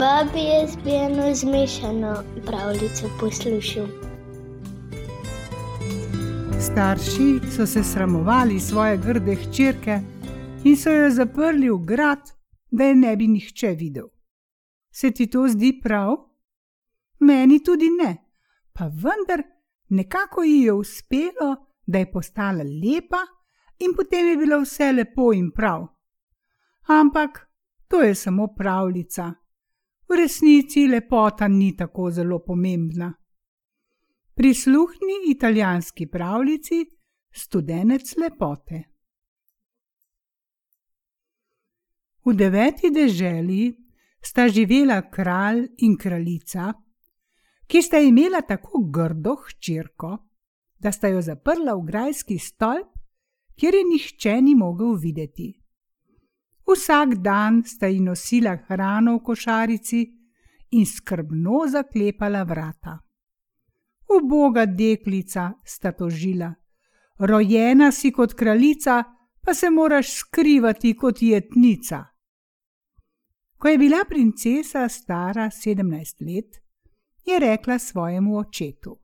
Babi, jaz bi eno zmešano pravljico poslušal. Starši so se sramovali svoje grde hčerke in so jo zaprli v grad, da je ne bi nihče videl. Se ti to zdi prav? Meni tudi ne, pa vendar nekako ji je uspelo, da je postala lepa in potem je bilo vse lepo in prav. Ampak to je samo pravljica. V resnici lepota ni tako zelo pomembna. Prisluhni italijanski pravljici Studenec lepote. V deveti deželi sta živela kralj in kraljica, ki sta imela tako grdo hčerko, da sta jo zaprla v grajski stolp, kjer je nihče ni mogel videti. Vsak dan sta ji nosila hrano v košarici in skrbno zaklepala vrata. Uboga deklica sta tožila, rojena si kot kraljica, pa se moraš skrivati kot jetnica. Ko je bila princesa stara sedemnajst let, je rekla svojemu očetu: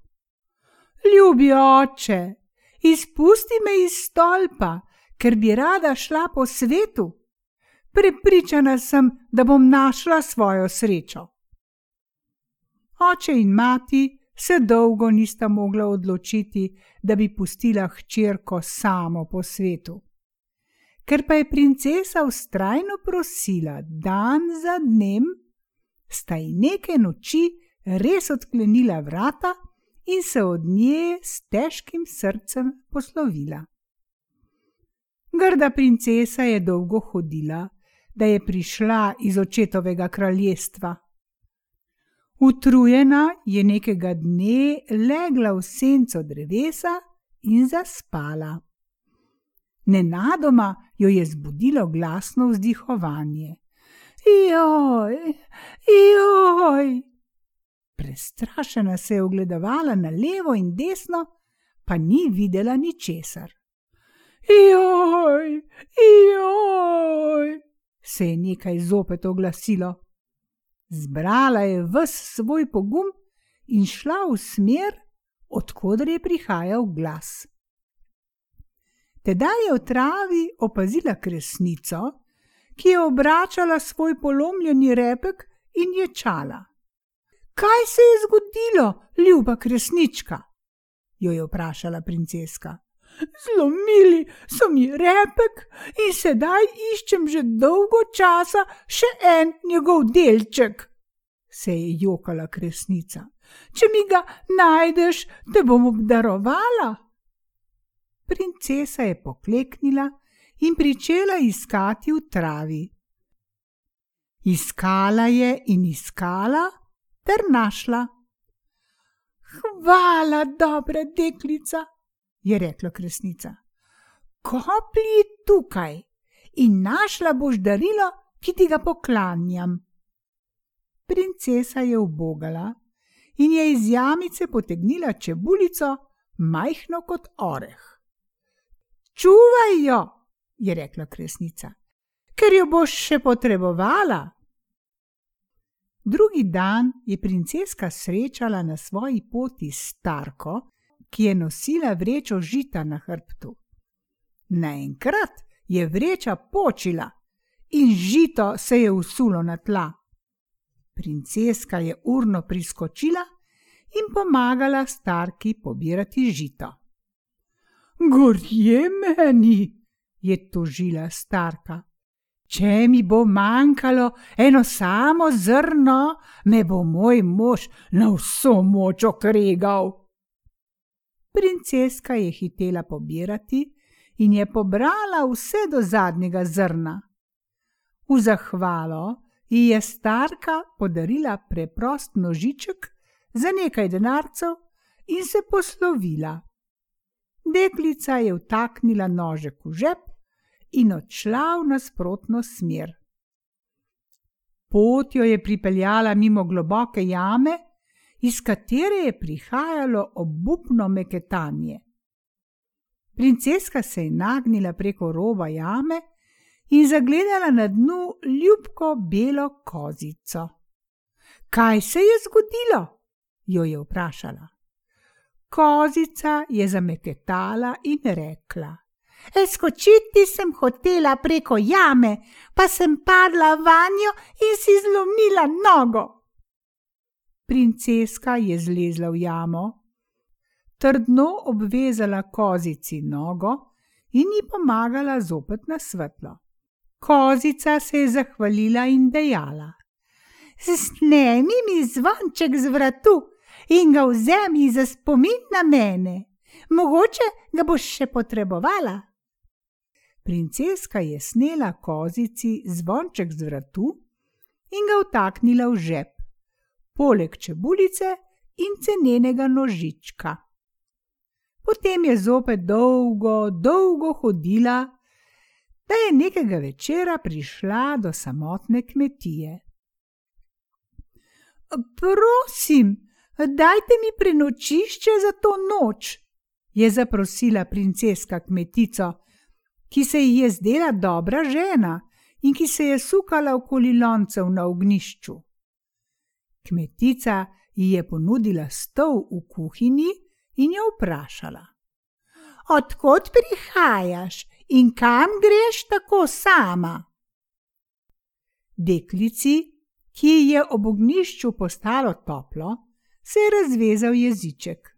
Ljubi oče, izpusti me iz stolpa, ker bi rada šla po svetu. Prepričana sem, da bom našla svojo srečo. Oče in mati se dolgo nista mogla odločiti, da bi pustila hčerko samo po svetu. Ker pa je princesa ustrajno prosila dan za dnem, sta ji neke noči res odklenila vrata in se od nje s težkim srcem poslovila. Grda princesa je dolgo hodila, da je prišla iz očetovega kraljestva. Utrujena je nekega dne legla v senco drevesa in zaspala. Nenadoma jo je zbudilo glasno vzdihovanje. Joj, joj! Prestrašena se je ogledovala na levo in desno, pa ni videla ničesar. Joj, joj! Se je nekaj zopet oglasilo. Zbrala je ves svoj pogum in šla v smer, odkudar je prihajal glas. Tedaj je v travi opazila kresnico, ki je obračala svoj polomljeni repek in ječala. Kaj se je zgodilo, ljuba kresnička? jo je vprašala princeska. Zlomili so mi repek in sedaj iščem že dolgo časa še en njegov delček, se je jokala kresnica. Če mi ga najdeš, te bom obdarovala. Princesa je pokleknila in pričela iskati v travi. Iskala je in iskala, ter našla. Hvala, dobra deklica, je rekla kresnica. Kopli tukaj in našla boš darilo, ki ti ga poklanjam. Princesa je ubogala in je iz jamice potegnila čebulico, majhno kot oreh. Čuvaj jo, je rekla kresnica, ker jo boš še potrebovala. Drugi dan je princeska srečala na svoji poti starko, ki je nosila vrečo žita na hrbtu. Naenkrat je vreča počila in žito se je usulo na tla. Princeska je urno priskočila in pomagala starki pobirati žito. Gorje meni, je tožila starka. Če mi bo manjkalo eno samo zrno, me bo moj mož na vso moč okregal. Princeska je hitela pobirati in je pobrala vse do zadnjega zrna. V zahvalo ji je starka podarila preprost nožiček za nekaj denarcev in se poslovila. Deklica je vtaknila nožek v žep in odšla v nasprotno smer. Pot jo je pripeljala mimo globoke jame, iz katere je prihajalo obupno meketanje. Princeska se je nagnila preko roba jame in zagledala na dnu ljubko belo kozico. Kaj se je zgodilo? jo je vprašala. Kozica je zameketala in rekla: Skočiti sem hotela preko jame, pa sem padla vanjo in si zlomila nogo. Princeska je zlezla v jamo, trdno obvezala kozici nogo in ji pomagala zopet na svetlo. Kozica se je zahvalila in dejala: Snemi mi zvonček z vratu in ga vzemi za spomin na mene. Mogoče ga boš še potrebovala. Princeska je snela kozici zvonček z vratu in ga vtaknila v žep, poleg čebulice in cenenega nožička. Potem je zopet dolgo, dolgo hodila, da je nekega večera prišla do samotne kmetije. Prosim, dajte mi prenočišče za to noč, je zaprosila princeska kmetico, ki se ji je zdela dobra žena in ki se je sukala okoli loncev na ognišču. Kmetica ji je ponudila stol v kuhinji in jo vprašala: Odkot prihajaš in kam greš tako sama? Deklici, ki ji je ob ognišču postalo toplo, se je razvezal jeziček.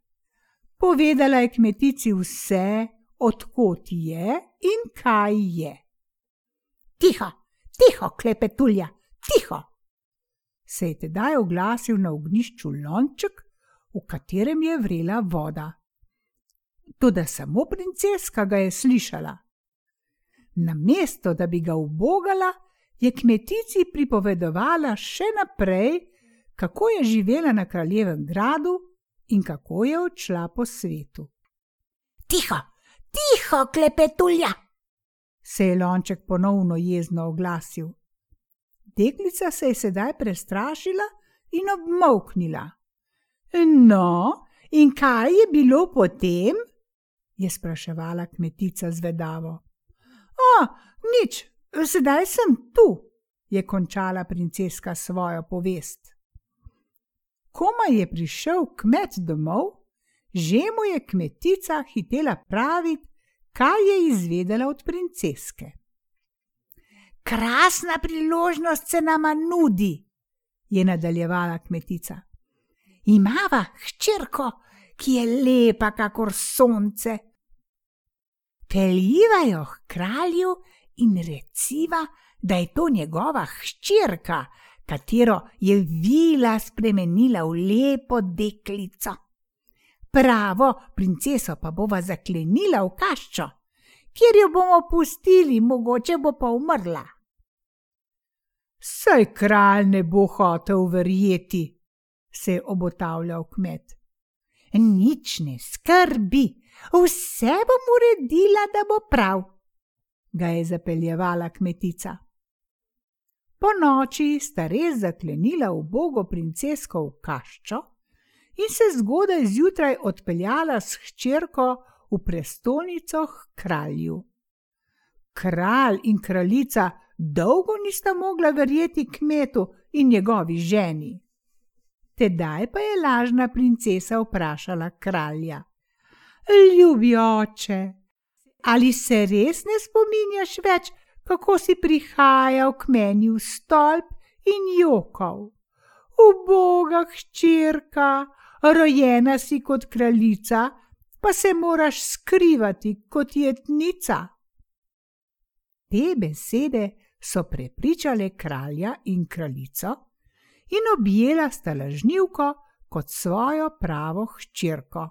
Povedala je kmetici vse, odkot je in kaj je. Tiho, tiho, klepetulja! Se je tedaj oglasil na ognišču lonček, v katerem je vrela voda. Toda samo princeska ga je slišala. Namesto da bi ga ubogala, je kmetici pripovedovala še naprej, kako je živela na kraljevem gradu in kako je odšla po svetu. Tiho, tiho, klepetulja! se je lonček ponovno jezno oglasil. Deklica se je sedaj prestrašila in obmoknila. No, in kaj je bilo potem? je spraševala kmetica zvedavo. O, nič, sedaj sem tu, je končala princeska svojo povest. Komaj je prišel kmet domov, že mu je kmetica hitela praviti, kaj je izvedela od princeske. Krasna priložnost se nama nudi, je nadaljevala kmetica. Imava hčerko, ki je lepa kakor sonce, peljiva jo k kralju in reciva, da je to njegova hčerka, katero je vila spremenila v lepo deklico. Pravo princeso pa bova zaklenila v kaščo, kjer jo bomo pustili, mogoče bo pa umrla. Saj kralj ne bo hotel verjeti, se je obotavljal kmet. Nič ne skrbi, Vse bom uredila, da bo prav, ga je zapeljevala kmetica. Po noči sta res zaklenila ubogo princesko v kaščo in se zgodaj zjutraj odpeljala s hčerko v prestolnico kralju. Kralj in kraljica dolgo nista mogla verjeti kmetu in njegovi ženi. Tedaj pa je lažna princesa vprašala kralja: Ljubi oče, ali se res ne spominjaš več, kako si prihajal k meni v stolp in jokal? Uboga hčerka, rojena si kot kraljica, pa se moraš skrivati kot jetnica. Te besede so prepričale kralja in kraljico in objela sta lažnivko kot svojo pravo hčerko.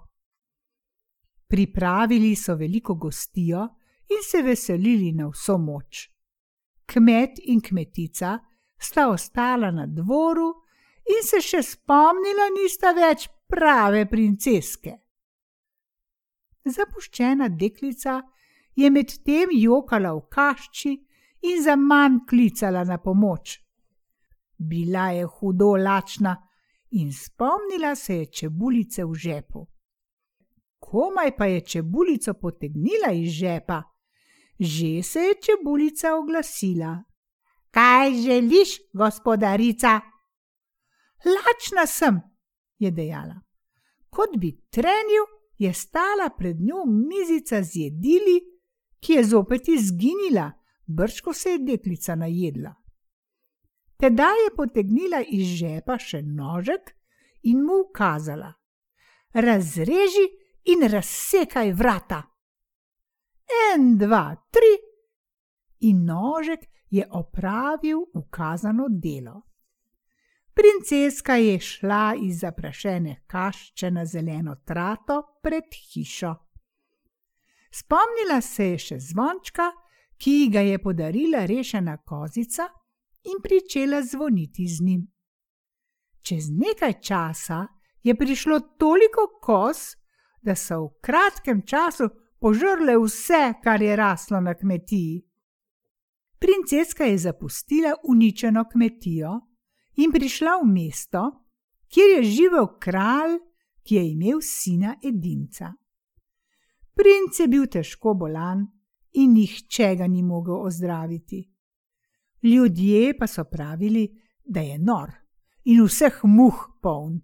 Pripravili so veliko gostijo in se veselili na vso moč. Kmet in kmetica sta ostala na dvoru in se še spomnila, nista več prave princeske. Zapuščena deklica je medtem jokala v kašči in za manj klicala na pomoč. Bila je hudo lačna in spomnila se je čebulice v žepu komaj pa je čebulico potegnila iz žepa. Že se je čebulica oglasila. Kaj želiš, gospodarica? Lačna sem, je dejala. Kot bi trenil, je stala pred njo mizica z jedili, ki je zopet izginila, brško se je deklica najedla. Tedaj je potegnila iz žepa še nožek in mu ukazala: Razreži in razsekaj vrata. En, dva, tri, in nožek je opravil ukazano delo. Princeska je šla iz zaprašene kašče na zeleno trato pred hišo. Spomnila se je še zvončka, ki ga je podarila rešena kozica, in pričela zvoniti z njim. Čez nekaj časa je prišlo toliko kos, da so v kratkem času požrle vse, kar je raslo na kmetiji. Princeska je zapustila uničeno kmetijo in prišla v mesto, kjer je živel kralj, ki je imel sina edinca. Princ je bil težko bolan in nihče ga ni mogel ozdraviti. Ljudje pa so pravili, da je nor in vseh muh poln.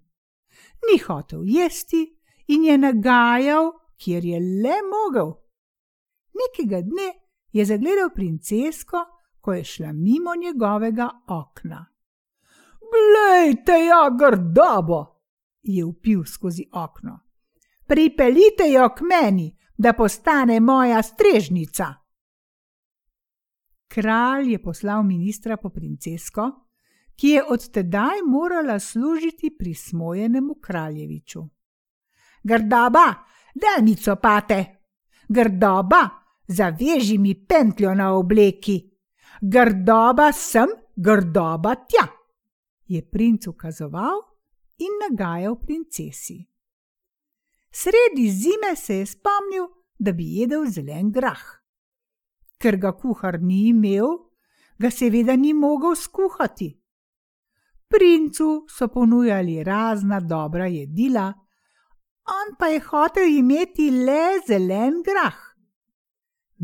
Ni hotel jesti in je nagajal, kjer je le mogel. Nekega dne je zagledal princesko, ko je šla mimo njegovega okna. Glejte, ja, grdobo, je upil skozi okno. Pripeljite jo k meni, da postane moja strežnica. Kralj je poslal ministra po princesko, ki je od tedaj morala služiti pri smojenemu kraljeviču. Grdoba, da mi copate, grdoba, zaveži mi pentljo na obleki, grdoba sem, grdoba tja je princ ukazoval in nagajal princesi. Sredi zime se je spomnil, da bi jedel zelen grah. Ker ga kuhar ni imel, ga seveda ni mogel skuhati. Princu so ponujali razna dobra jedila, on pa je hotel imeti le zelen grah.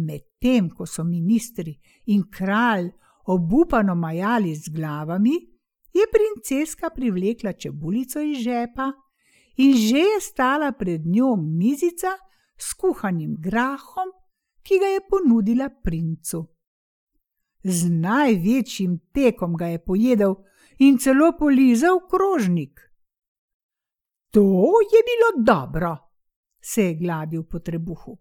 Medtem ko so ministri in kralj obupano majali z glavami, je princeska privlekla čebulico iz žepa in že je stala pred njo mizica s kuhanim grahom, ki ga je ponudila princu. Z največjim tekom ga je pojedel in celo polizal krožnik. To je bilo dobro, se je gladil po trebuhu.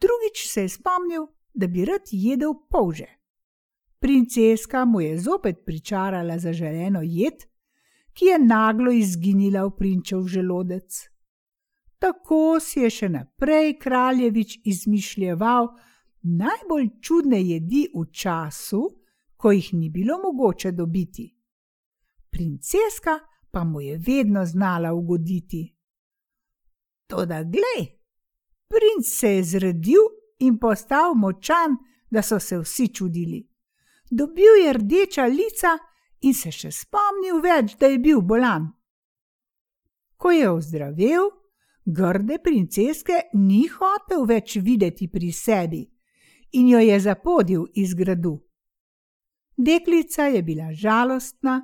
Drugič se je spomnil, da bi rad jedel polže. Princeska mu je zopet pričarala zaželeno jed, ki je naglo izginila v prinčev želodec. Tako si je še naprej kraljevič izmišljeval najbolj čudne jedi v času, ko jih ni bilo mogoče dobiti. Princeska pa mu je vedno znala ugoditi. Toda glej, princ se je zredil in postal močan, da so se vsi čudili dobil je rdeča lica in se še spomnil več, da je bil bolan. Ko je ozdravel, grde princeske ni hotel več videti pri sebi in jo je zapodil iz gradu. Deklica je bila žalostna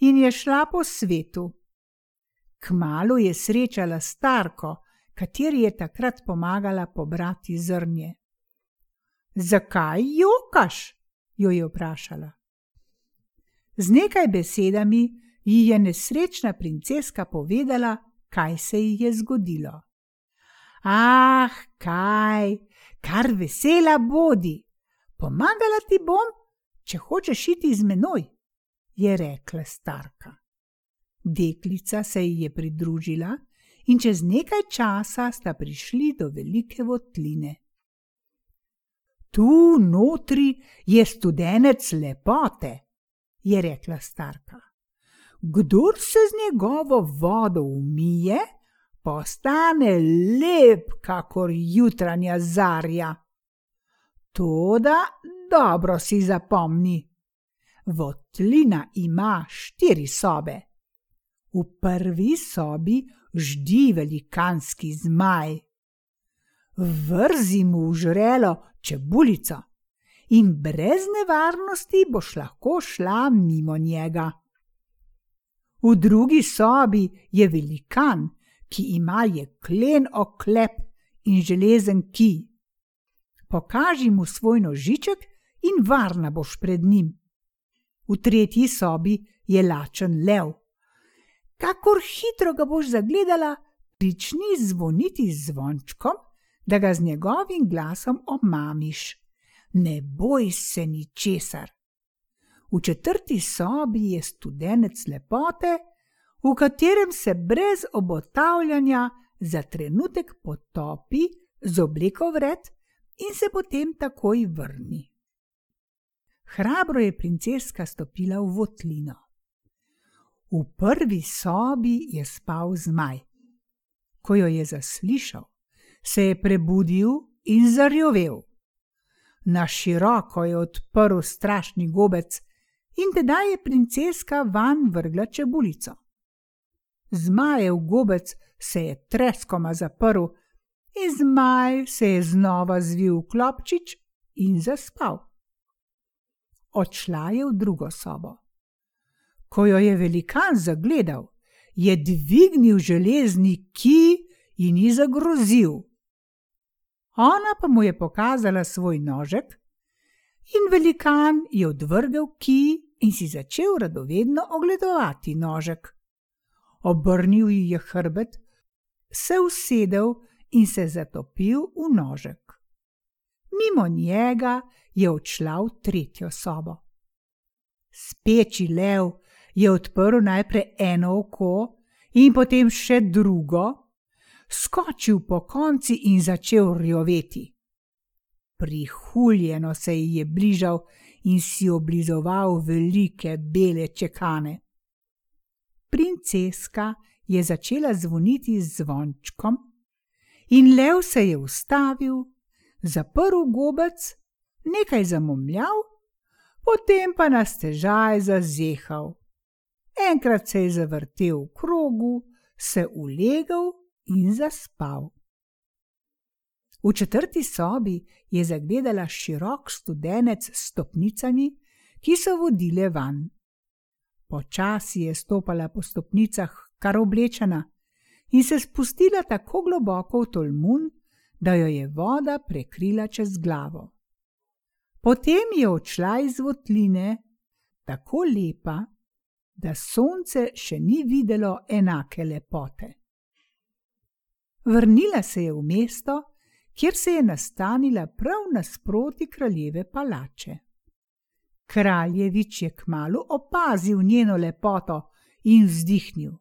in je šla po svetu. Kmalo je srečala starko, kateri je takrat pomagala pobrati zrnje. Zakaj jokaš? jo je vprašala. Z nekaj besedami ji je nesrečna princeska povedala, kaj se ji je zgodilo. Ah, kaj, kar vesela bodi, pomagala ti bom, če hočeš iti z menoj, je rekla starka. Deklica se ji je pridružila in čez nekaj časa sta prišli do velike votline. Tu notri je studenec lepote, je rekla starka. Kdor se z njegovo vodo umije, postane lep, kakor jutranja zarja. Toda dobro si zapomni. Votlina ima štiri sobe. V prvi sobi ždi velikanski zmaj vrzi mu v žrelo čebulico in brez nevarnosti boš lahko šla mimo njega. V drugi sobi je velikan, ki ima jeklen oklep in železen kij. Pokaži mu svoj nožiček in varna boš pred njim. V tretji sobi je lačen lev. Kakor hitro ga boš zagledala, prični zvoniti z zvončkom, da ga z njegovim glasom omamiš. Ne boj se ničesar. V četrti sobi je studenec lepote, v katerem se brez obotavljanja za trenutek potopi z obleko vred in se potem takoj vrni. Hrabro je princeska stopila v votlino. V prvi sobi je spal zmaj. Ko jo je zaslišal, se je prebudil in zarjovel. Na široko je odprl strašni gobec in tedaj je princeska van vrgla čebulico. Zmajev gobec se je treskoma zaprl in zmaj se je znova zvil v klopčič in zaspal. Odšla je v drugo sobo. Ko jo je velikan zagledal, je dvignil železni ki in ji zagrozil. Ona pa mu je pokazala svoj nožek, in velikan je odvrgel ki in si začel radovedno ogledovati nožek. Obrnil ji je hrbet, se usedel in se zatopil v nožek. Mimo njega je odšla v tretjo sobo. Speči lev je odprl najprej eno oko in potem še drugo, skočil po konci in začel rjoveti. Prihuljeno se ji je bližal in si oblizoval velike bele čekane. Princeska je začela zvoniti z zvončkom, in lev se je ustavil, zaprl gobec, nekaj zamomljal, potem pa na stežaj zazehal. Enkrat se je zavrtel v krogu, se ulegel in zaspal. V četrti sobi je zagledala širok studenec s stopnicami, ki so vodile van. Počasi je stopala po stopnicah, kar oblečena, in se spustila tako globoko v tolmun, da jo je voda prekrila čez glavo. Potem je odšla iz votline, tako lepa, da sonce še ni videlo enake lepote. Vrnila se je v mesto, kjer se je nastanila prav nasproti kraljeve palače. Kraljevič je kmalo opazil njeno lepoto in vzdihnil: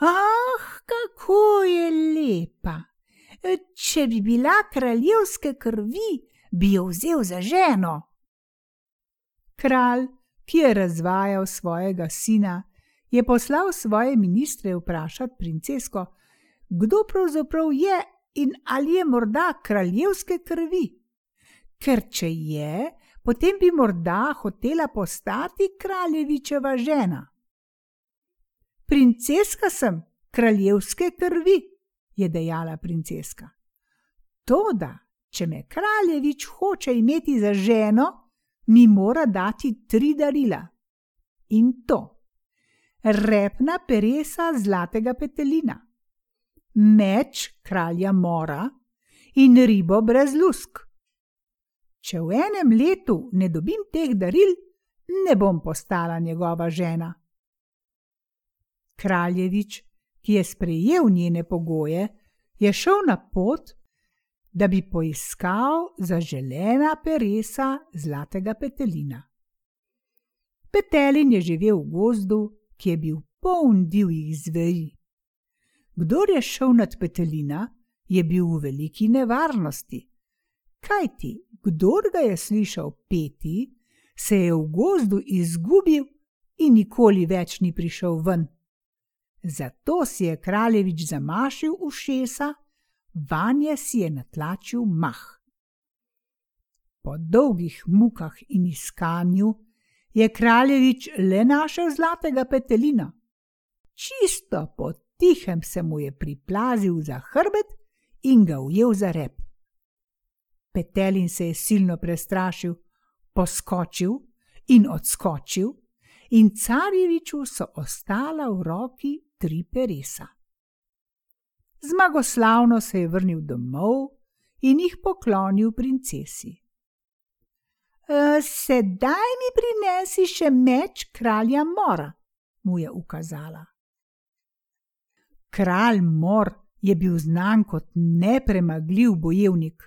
Ah, kako je lepa! Če bi bila kraljevske krvi, bi jo vzel za ženo. Kralj, ki je razvajal svojega sina, je poslal svoje ministre vprašati princesko, kdo pravzaprav je in ali je morda kraljevske krvi. Ker če je, potem bi morda hotela postati kraljevičeva žena. Princeska sem kraljevske krvi, je dejala princeska. Toda, če me kraljevič hoče imeti za ženo, mi mora dati tri darila. In to: repna peresa zlatega petelina, meč kralja mora in ribo brez lusk. Če v enem letu ne dobim teh daril, ne bom postala njegova žena. Kraljevič, ki je sprejel njene pogoje, je šel na pot, da bi poiskal zaželena peresa zlatega petelina. Petelin je živel v gozdu, ki je bil poln divjih zveri. Kdor je šel nad petelina, je bil v veliki nevarnosti. Kaj ti, kdor ga je slišal peti, se je v gozdu izgubil in nikoli več ni prišel ven. Zato si je kraljevič zamašil ušesa vanje si je natlačil mah. Po dolgih mukah in iskanju je kraljevič le našel zlatega petelina. Čisto po tihem se mu je priplazil za hrbet in ga ujel za rep. Petelin se je silno prestrašil, poskočil in odskočil in carjeviču so ostala v roki tri peresa. Zmagoslavno se je vrnil domov in jih poklonil princesi. E, sedaj mi prinesi še meč kralja Mora, mu je ukazala. Kralj Mor je bil znan kot nepremagljiv bojevnik,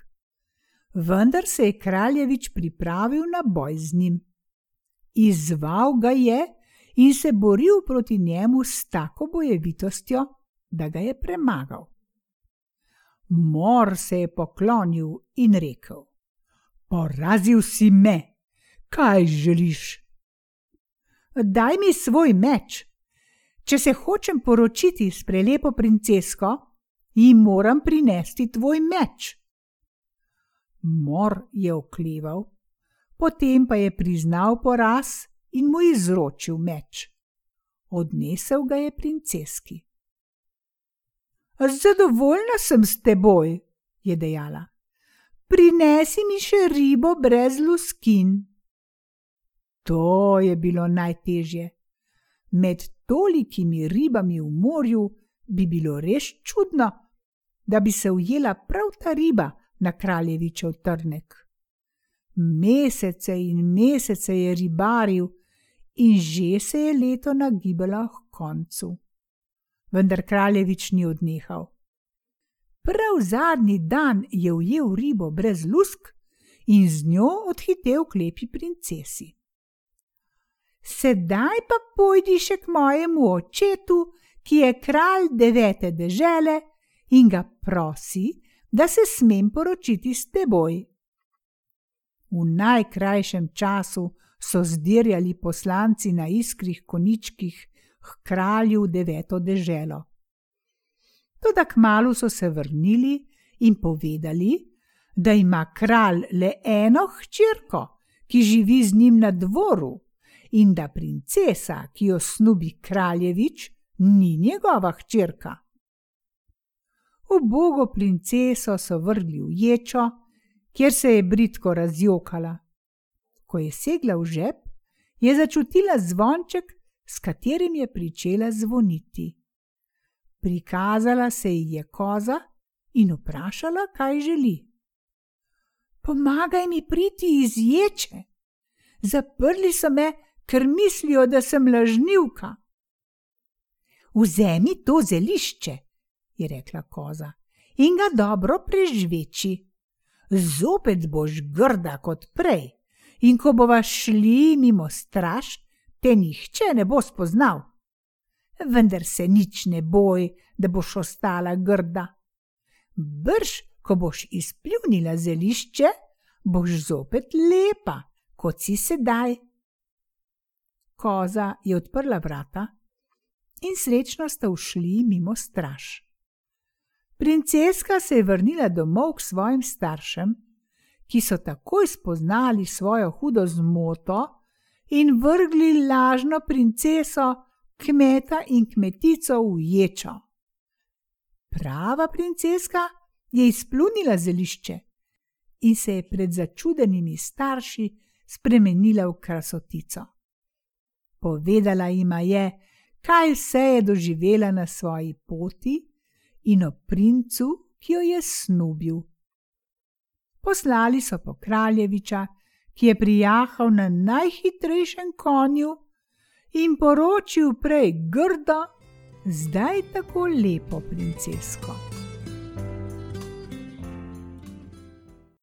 vendar se je kraljevič pripravil na boj z njim. Izval ga je in se boril proti njemu s tako bojevitostjo, da ga je premagal. Mor se je poklonil in rekel: Porazil si me, kaj želiš? Daj mi svoj meč. Če se hočem poročiti s prelepo princesko, ji moram prinesti tvoj meč. Mor je okleval, potem pa je priznal poraz in mu izročil meč. Odnesel ga je princeski. Zadovoljna sem s teboj, je dejala. Prinesi mi še ribo brez luskin. To je bilo najtežje. Med tolikimi ribami v morju bi bilo res čudno, da bi se ujela prav ta riba na kraljevičev trnek. Mesece in mesece je ribaril in že se je leto nagibalo k koncu. Vendar kraljevič ni odnehal. Prav zadnji dan je ujel ribo brez lusk in z njo odhitel k lepi princesi. Sedaj pa pojdi še k mojemu očetu, ki je kralj devete dežele, in ga prosi, da se smem poročiti s teboj. V najkrajšem času so zdirjali poslanci na iskrih koničkih k kralju deveto deželo. Toda kmalo so se vrnili in povedali, da ima kralj le eno hčerko, ki živi z njim na dvoru in da princesa, ki jo snubi kraljevič, ni njegova hčerka. Ubogo princeso so vrgli v ječo, kjer se je britko razjokala. Ko je segla v žep, je začutila zvonček, s katerim je pričela zvoniti. Prikazala se ji je koza in vprašala, kaj želi. Pomagaj mi priti iz ječe. Zaprli so me ker mislijo, da sem lažnivka. Vzemi to zelišče, je rekla koza, in ga dobro prežveči. Zopet boš grda kot prej, in ko bova šli mimo straž, te nihče ne bo spoznal. Vendar se nič ne boj, da boš ostala grda. Brž, ko boš izpljunila zelišče, boš zopet lepa, kot si sedaj koza je odprla vrata in srečno sta ušli mimo straž. Princeska se je vrnila domov k svojim staršem, ki so takoj spoznali svojo hudo zmoto in vrgli lažno princeso, kmeta in kmetico v ječo. Prava princeska je izplunila zelišče in se je pred začudenimi starši spremenila v krasotico. Povedala jima je, kaj vse je doživela na svoji poti in o princu, ki jo je snubil. Poslali so po kraljeviča, ki je prijahal na najhitrejšem konju in poročil prej grdo, zdaj tako lepo princesko.